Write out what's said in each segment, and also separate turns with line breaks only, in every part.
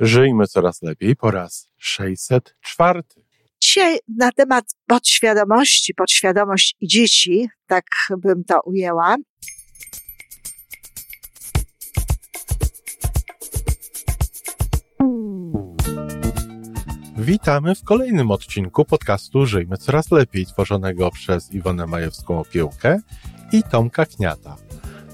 Żyjmy coraz lepiej po raz 604.
Dzisiaj na temat podświadomości, podświadomość i dzieci, tak bym to ujęła.
Witamy w kolejnym odcinku podcastu Żyjmy Coraz Lepiej, tworzonego przez Iwonę Majewską Opiełkę i Tomka Kniata.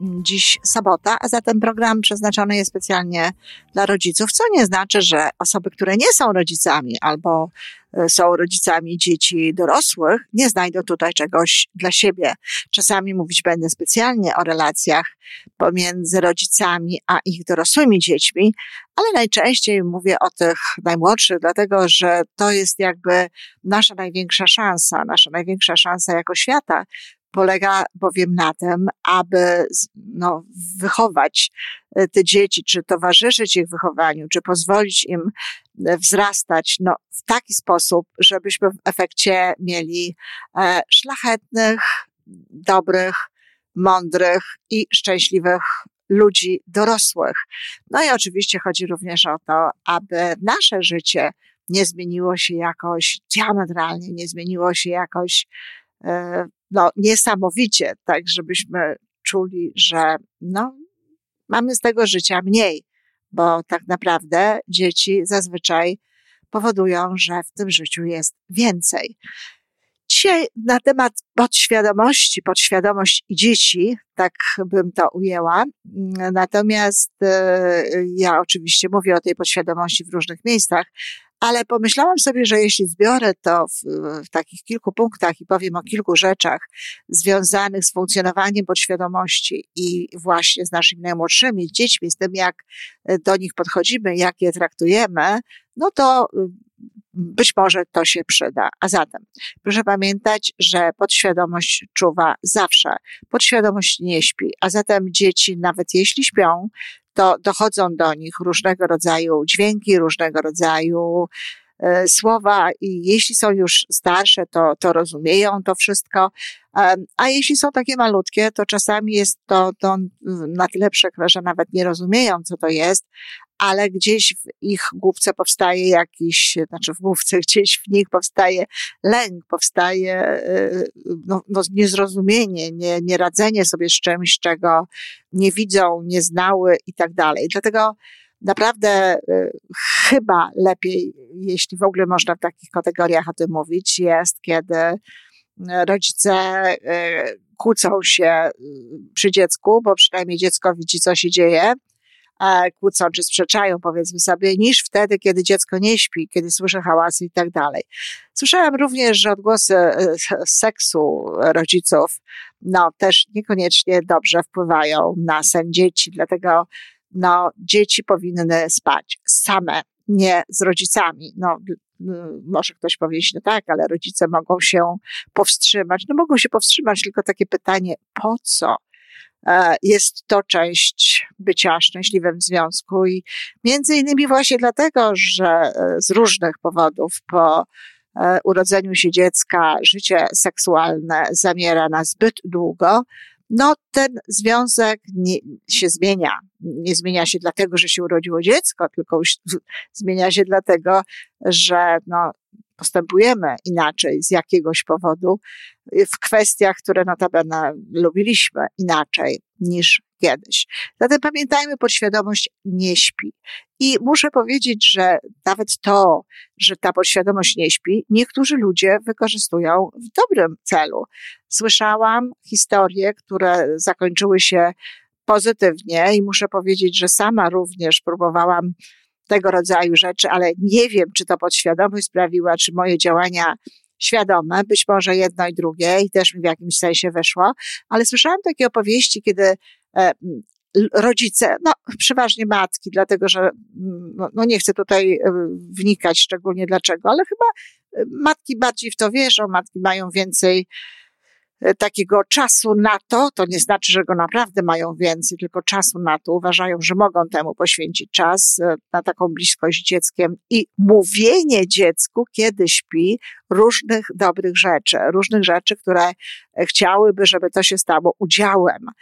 Dziś sobota, a zatem program przeznaczony jest specjalnie dla rodziców, co nie znaczy, że osoby, które nie są rodzicami albo e, są rodzicami dzieci dorosłych, nie znajdą tutaj czegoś dla siebie. Czasami mówić będę specjalnie o relacjach pomiędzy rodzicami a ich dorosłymi dziećmi, ale najczęściej mówię o tych najmłodszych, dlatego że to jest jakby nasza największa szansa, nasza największa szansa jako świata, polega bowiem na tym, aby no, wychować e, te dzieci, czy towarzyszyć ich wychowaniu, czy pozwolić im e, wzrastać no, w taki sposób, żebyśmy w efekcie mieli e, szlachetnych, dobrych, mądrych i szczęśliwych ludzi dorosłych. No i oczywiście chodzi również o to, aby nasze życie nie zmieniło się jakoś diametralnie, nie zmieniło się jakoś no, niesamowicie, tak żebyśmy czuli, że no, mamy z tego życia mniej, bo tak naprawdę dzieci zazwyczaj powodują, że w tym życiu jest więcej. Dzisiaj na temat podświadomości, podświadomość i dzieci, tak bym to ujęła. Natomiast e, ja oczywiście mówię o tej podświadomości w różnych miejscach, ale pomyślałam sobie, że jeśli zbiorę to w, w, takich kilku punktach i powiem o kilku rzeczach związanych z funkcjonowaniem podświadomości i właśnie z naszymi najmłodszymi dziećmi, z tym jak e, do nich podchodzimy, jak je traktujemy, no to y, być może to się przyda. A zatem, proszę pamiętać, że podświadomość czuwa zawsze. Podświadomość nie śpi, a zatem dzieci, nawet jeśli śpią, to dochodzą do nich różnego rodzaju dźwięki, różnego rodzaju e, słowa i jeśli są już starsze, to, to rozumieją to wszystko, a jeśli są takie malutkie, to czasami jest to, to na tyle przykre, że nawet nie rozumieją, co to jest, ale gdzieś w ich główce powstaje jakiś, znaczy w główce gdzieś w nich powstaje lęk, powstaje e, no, no niezrozumienie, nie, nieradzenie sobie z czymś, czego nie widzą, nie znały i tak dalej. Dlatego naprawdę e, chyba lepiej, jeśli w ogóle można w takich kategoriach o tym mówić, jest, kiedy rodzice e, kłócą się przy dziecku, bo przynajmniej dziecko widzi, co się dzieje, kłócą czy sprzeczają, powiedzmy sobie, niż wtedy, kiedy dziecko nie śpi, kiedy słyszy hałasy i tak dalej. Słyszałam również, że odgłosy e, seksu rodziców, no, też niekoniecznie dobrze wpływają na sen dzieci, dlatego, no, dzieci powinny spać same, nie z rodzicami. No, może ktoś powiedzieć, no tak, ale rodzice mogą się powstrzymać. No mogą się powstrzymać, tylko takie pytanie, po co? E, jest to część bycia szczęśliwym w związku i między innymi właśnie dlatego, że e, z różnych powodów po e, urodzeniu się dziecka życie seksualne zamiera na zbyt długo, no ten związek nie, się zmienia. Nie zmienia się dlatego, że się urodziło dziecko, tylko zmienia się dlatego, że no, postępujemy inaczej z jakiegoś powodu w kwestiach, które notabene lubiliśmy inaczej niż kiedyś. Zatem pamiętajmy, podświadomość nie śpi. I muszę powiedzieć, że nawet to, że ta podświadomość nie śpi, niektórzy ludzie wykorzystują w dobrym celu. Słyszałam historie, które zakończyły się pozytywnie i muszę powiedzieć, że sama również próbowałam tego rodzaju rzeczy, ale nie wiem, czy to podświadomość sprawiła, czy moje działania świadome, być może jedno i drugie i też mi w jakimś sensie weszło, ale słyszałam takie opowieści, kiedy e, rodzice, no przeważnie matki, dlatego że no, nie chcę tutaj wnikać szczególnie dlaczego, ale chyba matki bardziej w to wierzą, matki mają więcej E, takiego czasu na to, to nie znaczy, że go naprawdę mają więcej, tylko czasu na to, uważają, że mogą temu poświęcić czas e, na taką bliskość z dzieckiem. I mówienie dziecku, kiedy śpi, różnych dobrych rzeczy, różnych rzeczy, które chciałyby, żeby to się stało udziałem. E,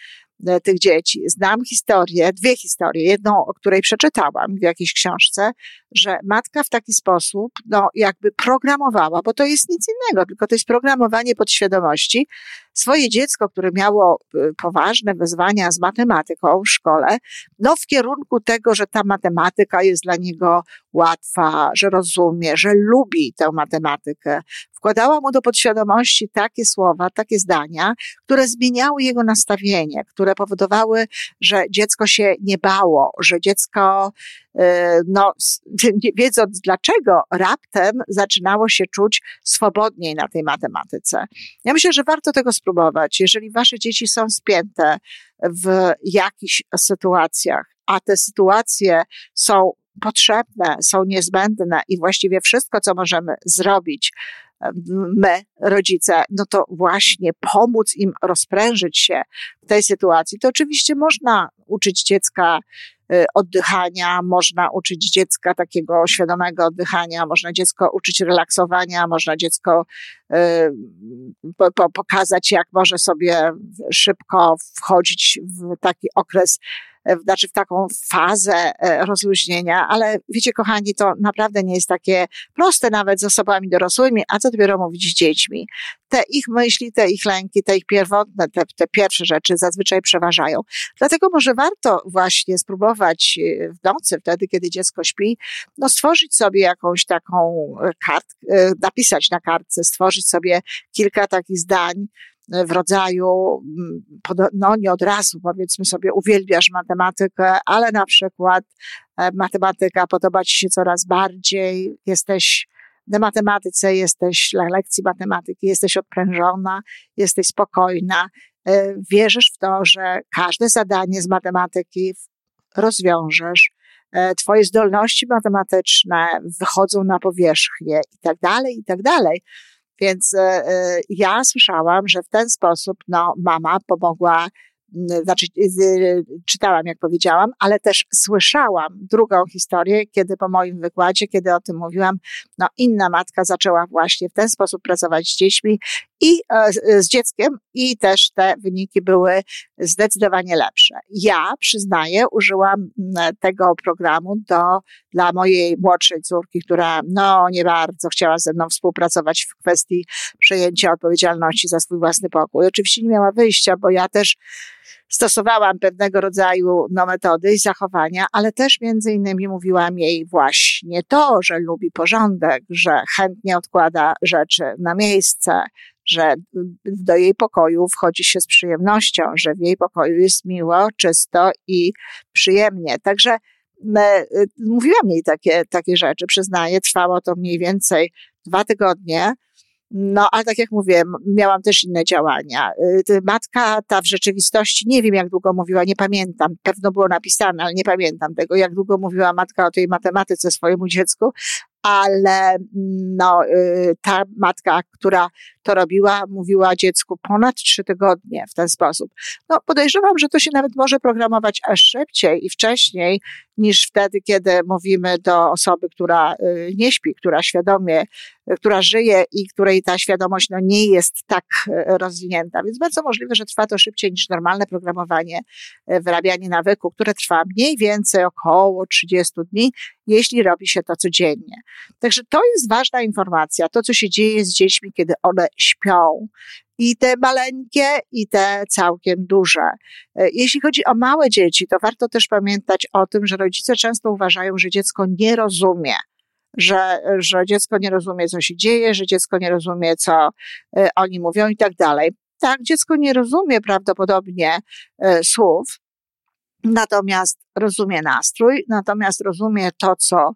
tych dzieci. Znam historię, dwie historie. Jedną, o której przeczytałam w jakiejś książce, że matka w taki sposób, no, jakby programowała, bo to jest nic innego, tylko to jest programowanie podświadomości. Swoje dziecko, które miało e, poważne wyzwania z matematyką w szkole, no, w kierunku tego, że ta matematyka jest dla niego łatwa, że rozumie, że lubi tę matematykę. Wkładała mu do podświadomości takie słowa, takie zdania, które zmieniały jego nastawienie, które powodowały, że dziecko się nie bało, że dziecko, e, no, nie wiedząc dlaczego, raptem zaczynało się czuć swobodniej na tej matematyce. Ja myślę, że warto tego spróbować. Jeżeli wasze dzieci są spięte w jakichś sytuacjach, a te sytuacje są potrzebne, są niezbędne i właściwie wszystko, co możemy zrobić, my, rodzice, no to właśnie pomóc im rozprężyć się w tej sytuacji. To oczywiście można uczyć dziecka y, oddychania, można uczyć dziecka takiego świadomego oddychania, można dziecko uczyć relaksowania, można dziecko y, po, po, pokazać, jak może sobie szybko wchodzić w taki okres znaczy w taką fazę e, rozluźnienia, ale wiecie, kochani, to naprawdę nie jest takie proste nawet z osobami dorosłymi, a co dopiero mówić z dziećmi. Te ich myśli, te ich lęki, te ich pierwotne, te, te pierwsze rzeczy zazwyczaj przeważają. Dlatego może warto właśnie spróbować e, w nocy, wtedy, kiedy dziecko śpi, no stworzyć sobie jakąś taką kartkę, napisać na kartce, stworzyć sobie kilka takich zdań, w rodzaju, mm, no nie od razu powiedzmy sobie, uwielbiasz matematykę, ale na przykład e, matematyka podoba ci się coraz bardziej, jesteś na matematyce, jesteś na lekcji matematyki, jesteś odprężona, jesteś spokojna, e, wierzysz w to, że każde zadanie z matematyki rozwiążesz, e, Twoje zdolności matematyczne wychodzą na powierzchnię i tak dalej, i tak dalej. Więc e, e, ja słyszałam, że w ten sposób no, mama pomogła znaczy czytałam, jak powiedziałam, ale też słyszałam drugą historię, kiedy po moim wykładzie, kiedy o tym mówiłam, no inna matka zaczęła właśnie w ten sposób pracować z dziećmi i e, z dzieckiem i też te wyniki były zdecydowanie lepsze. Ja przyznaję, użyłam tego programu do, dla mojej młodszej córki, która no nie bardzo chciała ze mną współpracować w kwestii przejęcia odpowiedzialności za swój własny pokój. Oczywiście nie miała wyjścia, bo ja też stosowałam pewnego rodzaju no, metody i zachowania, ale też między innymi mówiłam jej właśnie to, że lubi porządek, że chętnie odkłada rzeczy na miejsce, że do jej pokoju wchodzi się z przyjemnością, że w jej pokoju jest miło, czysto i przyjemnie. Także y, mówiłam jej takie, takie rzeczy, przyznaję, trwało to mniej więcej dwa tygodnie. No, ale tak jak mówię, miałam też inne działania. Y, matka ta w rzeczywistości, nie wiem jak długo mówiła, nie pamiętam, pewno było napisane, ale nie pamiętam tego, jak długo mówiła matka o tej matematyce swojemu dziecku, ale no, y, ta matka, która to robiła, mówiła dziecku ponad trzy tygodnie w ten sposób. No, podejrzewam, że to się nawet może programować aż szybciej i wcześniej niż wtedy, kiedy mówimy do osoby, która y, nie śpi, która świadomie, która żyje i której ta świadomość no, nie jest tak y, rozwinięta. Więc bardzo możliwe, że trwa to szybciej niż normalne programowanie, wyrabianie nawyku, które trwa mniej więcej około 30 dni, jeśli robi się to codziennie. Także to jest ważna informacja, to co się dzieje z dziećmi, kiedy one śpią. I te maleńkie, i te całkiem duże. E, jeśli chodzi o małe dzieci, to warto też pamiętać o tym, że rodzice często uważają, że dziecko nie rozumie że, że dziecko nie rozumie, co się dzieje, że dziecko nie rozumie, co e, oni mówią i tak dalej. Tak, dziecko nie rozumie prawdopodobnie e, słów, natomiast rozumie nastrój, natomiast rozumie to, co,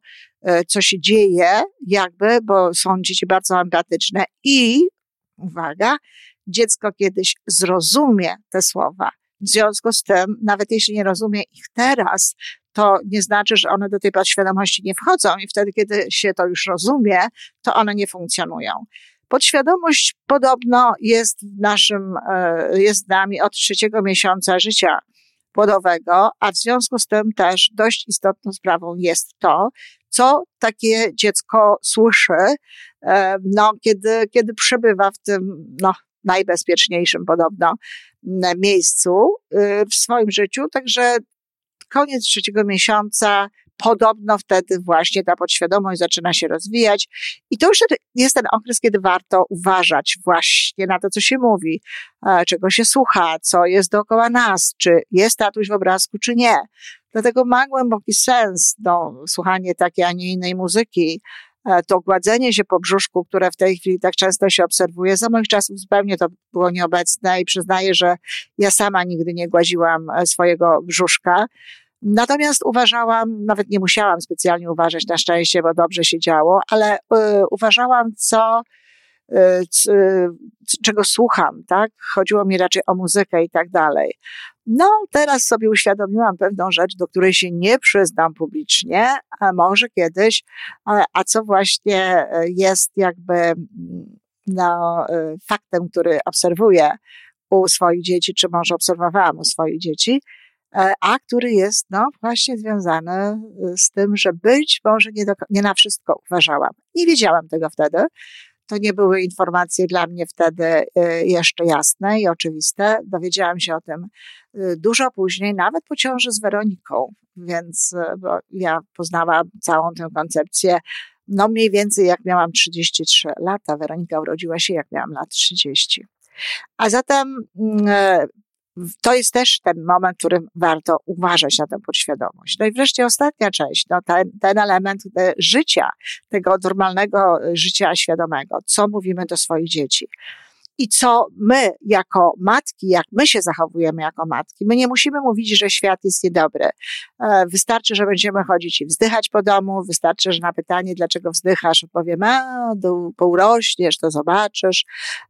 co się dzieje, jakby, bo są dzieci bardzo empatyczne i, uwaga, dziecko kiedyś zrozumie te słowa, W związku z tym, nawet jeśli nie rozumie ich teraz, to nie znaczy, że one do tej podświadomości nie wchodzą i wtedy, kiedy się to już rozumie, to one nie funkcjonują. Podświadomość podobno jest w naszym, e, jest z nami od trzeciego miesiąca życia płodowego, a w związku z tym też dość istotną sprawą jest to, co takie dziecko słyszy, no, kiedy, kiedy przebywa w tym, no, najbezpieczniejszym podobno miejscu e, w swoim życiu. Także koniec trzeciego miesiąca, podobno wtedy właśnie ta podświadomość zaczyna się rozwijać. I to już jest ten okres, kiedy warto uważać właśnie na to, co się mówi, e, czego się słucha, co jest dookoła nas, czy jest tatuś w obrazku, czy nie. Dlatego ma głęboki sens no, słuchanie takiej, a nie innej muzyki, e, to gładzenie się po brzuszku, które w tej chwili tak często się obserwuje, za moich czasów zupełnie to było nieobecne i przyznaję, że ja sama nigdy nie gładziłam e, swojego brzuszka. Natomiast uważałam, nawet nie musiałam specjalnie uważać na szczęście, bo dobrze się działo, ale y, uważałam, co, czego słucham, tak? Chodziło mi raczej o muzykę i tak dalej. No, teraz sobie uświadomiłam pewną rzecz, do której się nie przyznam publicznie, a może kiedyś, a, co właśnie jest jakby no, faktem, który obserwuję u swoich dzieci, czy może obserwowałam u swoich dzieci, E, a który jest no, właśnie związany e, z tym, że być może nie, do, nie na wszystko uważałam. Nie wiedziałam tego wtedy. To nie były informacje dla mnie wtedy e, jeszcze jasne i oczywiste. Dowiedziałam się o tym dużo później, nawet po ciąży z Weroniką, więc bo ja poznałam całą tę koncepcję no mniej więcej jak miałam 33 lata. Weronika urodziła się jak miałam lat 30. A zatem mm, to jest też ten moment, w którym warto uważać na tę podświadomość. No i wreszcie ostatnia część, no ten, ten element e, życia, tego normalnego życia świadomego. Co mówimy do swoich dzieci? I co my jako matki, jak my się zachowujemy jako matki. My nie musimy mówić, że świat jest niedobry. E, wystarczy, że będziemy chodzić i wzdychać po domu, wystarczy, że na pytanie, dlaczego wzdychasz, odpowiemy, a, bo urośniesz, to zobaczysz.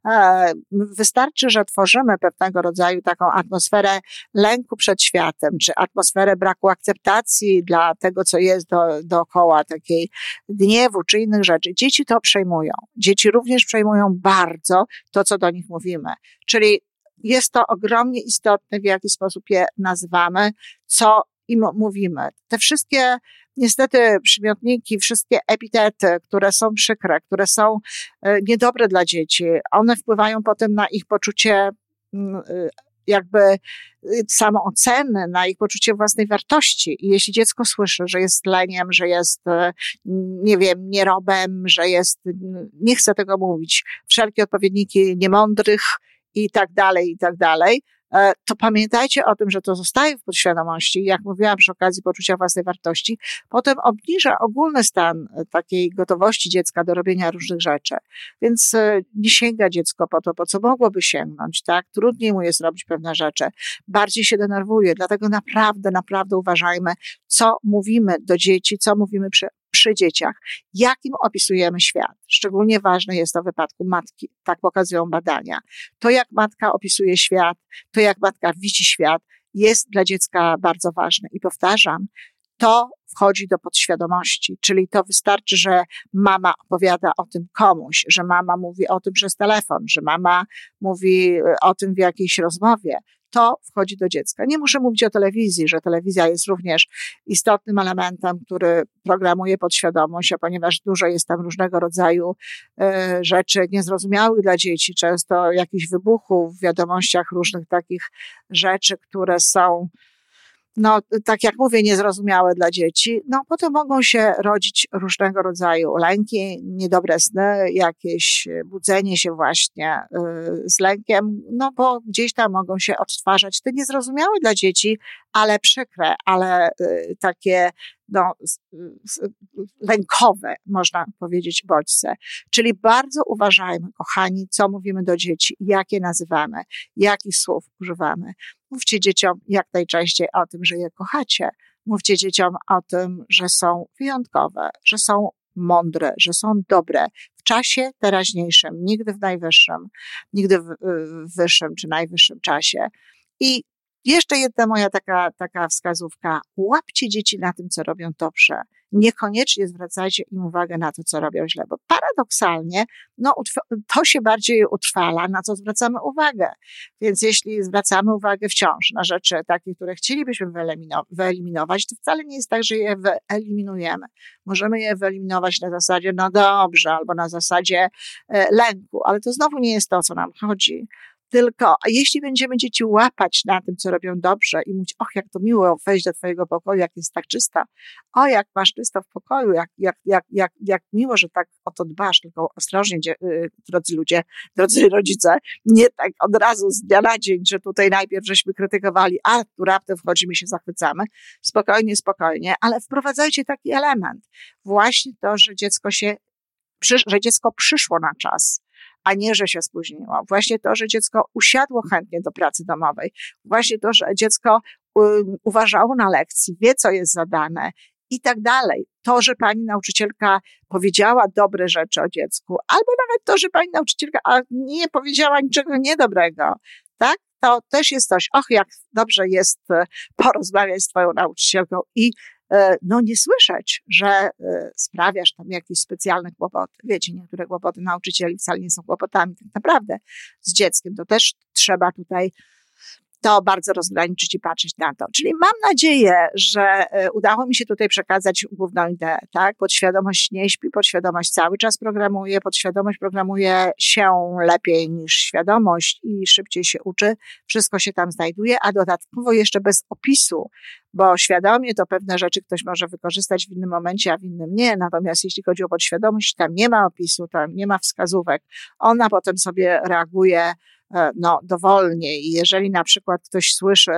E, wystarczy, że tworzymy pewnego rodzaju taką atmosferę lęku przed światem, czy atmosferę braku akceptacji dla tego, co jest do, dookoła, takiej gniewu, czy innych rzeczy. Dzieci to przejmują. Dzieci również przejmują bardzo to, co do nich mówimy. Czyli jest to ogromnie istotne, w jaki sposób je nazywamy, co im mówimy. Te wszystkie, niestety, przymiotniki, wszystkie epitety, które są przykre, które są e, niedobre dla dzieci, one wpływają potem na ich poczucie mm, e, jakby y, samooceny, na ich poczucie własnej wartości. I jeśli dziecko słyszy, że jest leniem, że jest, e, nie wiem, nierobem, że jest, nie chcę tego mówić, wszelkie odpowiedniki niemądrych i tak dalej, i tak dalej, to pamiętajcie o tym, że to zostaje w podświadomości, jak mówiłam przy okazji poczucia własnej wartości, potem obniża ogólny stan e, takiej gotowości dziecka do robienia różnych rzeczy. Więc e, nie sięga dziecko po to, po co mogłoby sięgnąć, tak? Trudniej mu jest robić pewne rzeczy, bardziej się denerwuje, dlatego naprawdę, naprawdę uważajmy, co mówimy do dzieci, co mówimy przy, przy dzieciach, jakim opisujemy świat. Szczególnie ważne jest to w wypadku matki, tak pokazują badania. To, jak matka opisuje świat, to, jak matka widzi świat, jest dla dziecka bardzo ważne. I powtarzam, to wchodzi do podświadomości, czyli to wystarczy, że mama opowiada o tym komuś, że mama mówi o tym przez telefon, że mama mówi o tym w jakiejś rozmowie to wchodzi do dziecka. Nie muszę mówić o telewizji, że telewizja jest również istotnym elementem, który programuje podświadomość, a ponieważ dużo jest tam różnego rodzaju e, rzeczy niezrozumiałych dla dzieci, często jakichś wybuchów w wiadomościach, różnych takich rzeczy, które są no, tak jak mówię, niezrozumiałe dla dzieci, no potem mogą się rodzić różnego rodzaju lęki, niedobre sny, jakieś budzenie się właśnie y, z lękiem, no bo gdzieś tam mogą się odtwarzać te niezrozumiałe dla dzieci, ale przykre, ale y, takie no, lękowe, można powiedzieć, bodźce. Czyli bardzo uważajmy, kochani, co mówimy do dzieci, jakie nazywamy, jakich słów używamy. Mówcie dzieciom jak najczęściej o tym, że je kochacie. Mówcie dzieciom o tym, że są wyjątkowe, że są mądre, że są dobre w czasie teraźniejszym, nigdy w najwyższym, nigdy w wyższym czy najwyższym czasie. I jeszcze jedna moja taka, taka wskazówka. Łapcie dzieci na tym, co robią dobrze. Niekoniecznie zwracajcie im uwagę na to, co robią źle, bo paradoksalnie, no, to się bardziej utrwala, na co zwracamy uwagę. Więc jeśli zwracamy uwagę wciąż na rzeczy takie, które chcielibyśmy wyeliminować, to wcale nie jest tak, że je wyeliminujemy. Możemy je wyeliminować na zasadzie, no dobrze, albo na zasadzie e, lęku, ale to znowu nie jest to, o co nam chodzi. Tylko, jeśli będziemy dzieci łapać na tym, co robią dobrze i mówić, och, jak to miło wejść do twojego pokoju, jak jest tak czysta, o, jak masz czysto w pokoju, jak, jak, jak, jak, jak miło, że tak o to dbasz, tylko ostrożnie, yy, drodzy ludzie, drodzy rodzice, nie tak od razu z dnia na dzień, że tutaj najpierw żeśmy krytykowali, a tu raptem wchodzimy się zachwycamy. Spokojnie, spokojnie, ale wprowadzajcie taki element. Właśnie to, że dziecko się, że dziecko przyszło na czas, a nie, że się spóźniło. Właśnie to, że dziecko usiadło chętnie do pracy domowej. Właśnie to, że dziecko uważało na lekcji, wie, co jest zadane i tak dalej. To, że pani nauczycielka powiedziała dobre rzeczy o dziecku, albo nawet to, że pani nauczycielka nie powiedziała niczego niedobrego, tak? To też jest coś, och, jak dobrze jest e, porozmawiać z twoją nauczycielką i no nie słyszeć, że e, sprawiasz tam jakieś specjalne kłopoty. Wiecie, niektóre kłopoty nauczycieli wcale nie są kłopotami tak naprawdę z dzieckiem. To też trzeba tutaj to bardzo rozgraniczyć i patrzeć na to. Czyli mam nadzieję, że e, udało mi się tutaj przekazać główną ideę, tak? Podświadomość nie śpi, podświadomość cały czas programuje, podświadomość programuje się lepiej niż świadomość i szybciej się uczy. Wszystko się tam znajduje, a dodatkowo jeszcze bez opisu, bo świadomie to pewne rzeczy ktoś może wykorzystać w innym momencie, a w innym nie. Natomiast jeśli chodzi o podświadomość, tam nie ma opisu, tam nie ma wskazówek. Ona potem sobie reaguje no, dowolnie. I jeżeli na przykład ktoś słyszy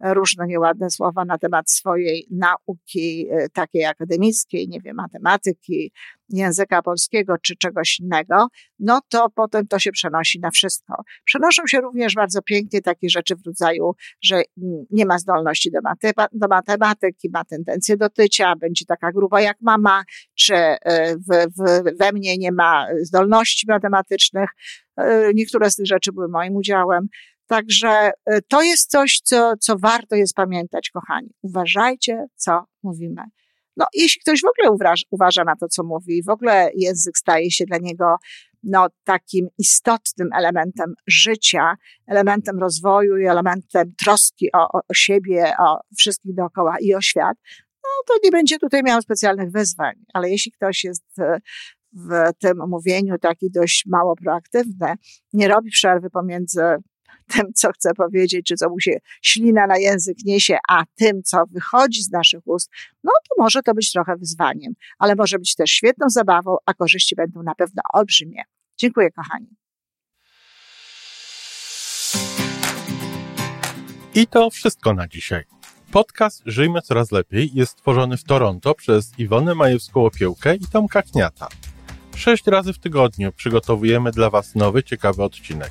różne nieładne słowa na temat swojej nauki e, takiej akademickiej, nie wiem, matematyki, języka polskiego czy czegoś innego, no to potem to się przenosi na wszystko. Przenoszą się również bardzo pięknie takie rzeczy w rodzaju, że nie ma zdolności do, maty- do matematyki, ma tendencję do tycia, będzie taka gruba jak mama, czy e, w, w, we mnie nie ma zdolności matematycznych. E, niektóre z tych rzeczy były moim udziałem. Także e, to jest coś, co, co warto jest pamiętać, kochani. Uważajcie, co mówimy. No, jeśli ktoś w ogóle uważa, uważa na to, co mówi, w ogóle język staje się dla niego no, takim istotnym elementem życia, elementem rozwoju i elementem troski o, o, o siebie, o wszystkich dookoła i o świat, no to nie będzie tutaj miał specjalnych wyzwań. Ale jeśli ktoś jest e, w tym mówieniu taki dość mało proaktywny, nie robi przerwy pomiędzy tym, co chce powiedzieć, czy co mu się ślina na język niesie, a tym, co wychodzi z naszych ust, no to może to być trochę wyzwaniem, ale może być też świetną zabawą, a korzyści będą na pewno olbrzymie. Dziękuję, kochani.
I to wszystko na dzisiaj. Podcast Żyjmy Coraz Lepiej jest stworzony w Toronto przez Iwonę Majewską-Opiełkę i Tomka Kniata. Sześć razy w tygodniu przygotowujemy dla Was nowy, ciekawy odcinek.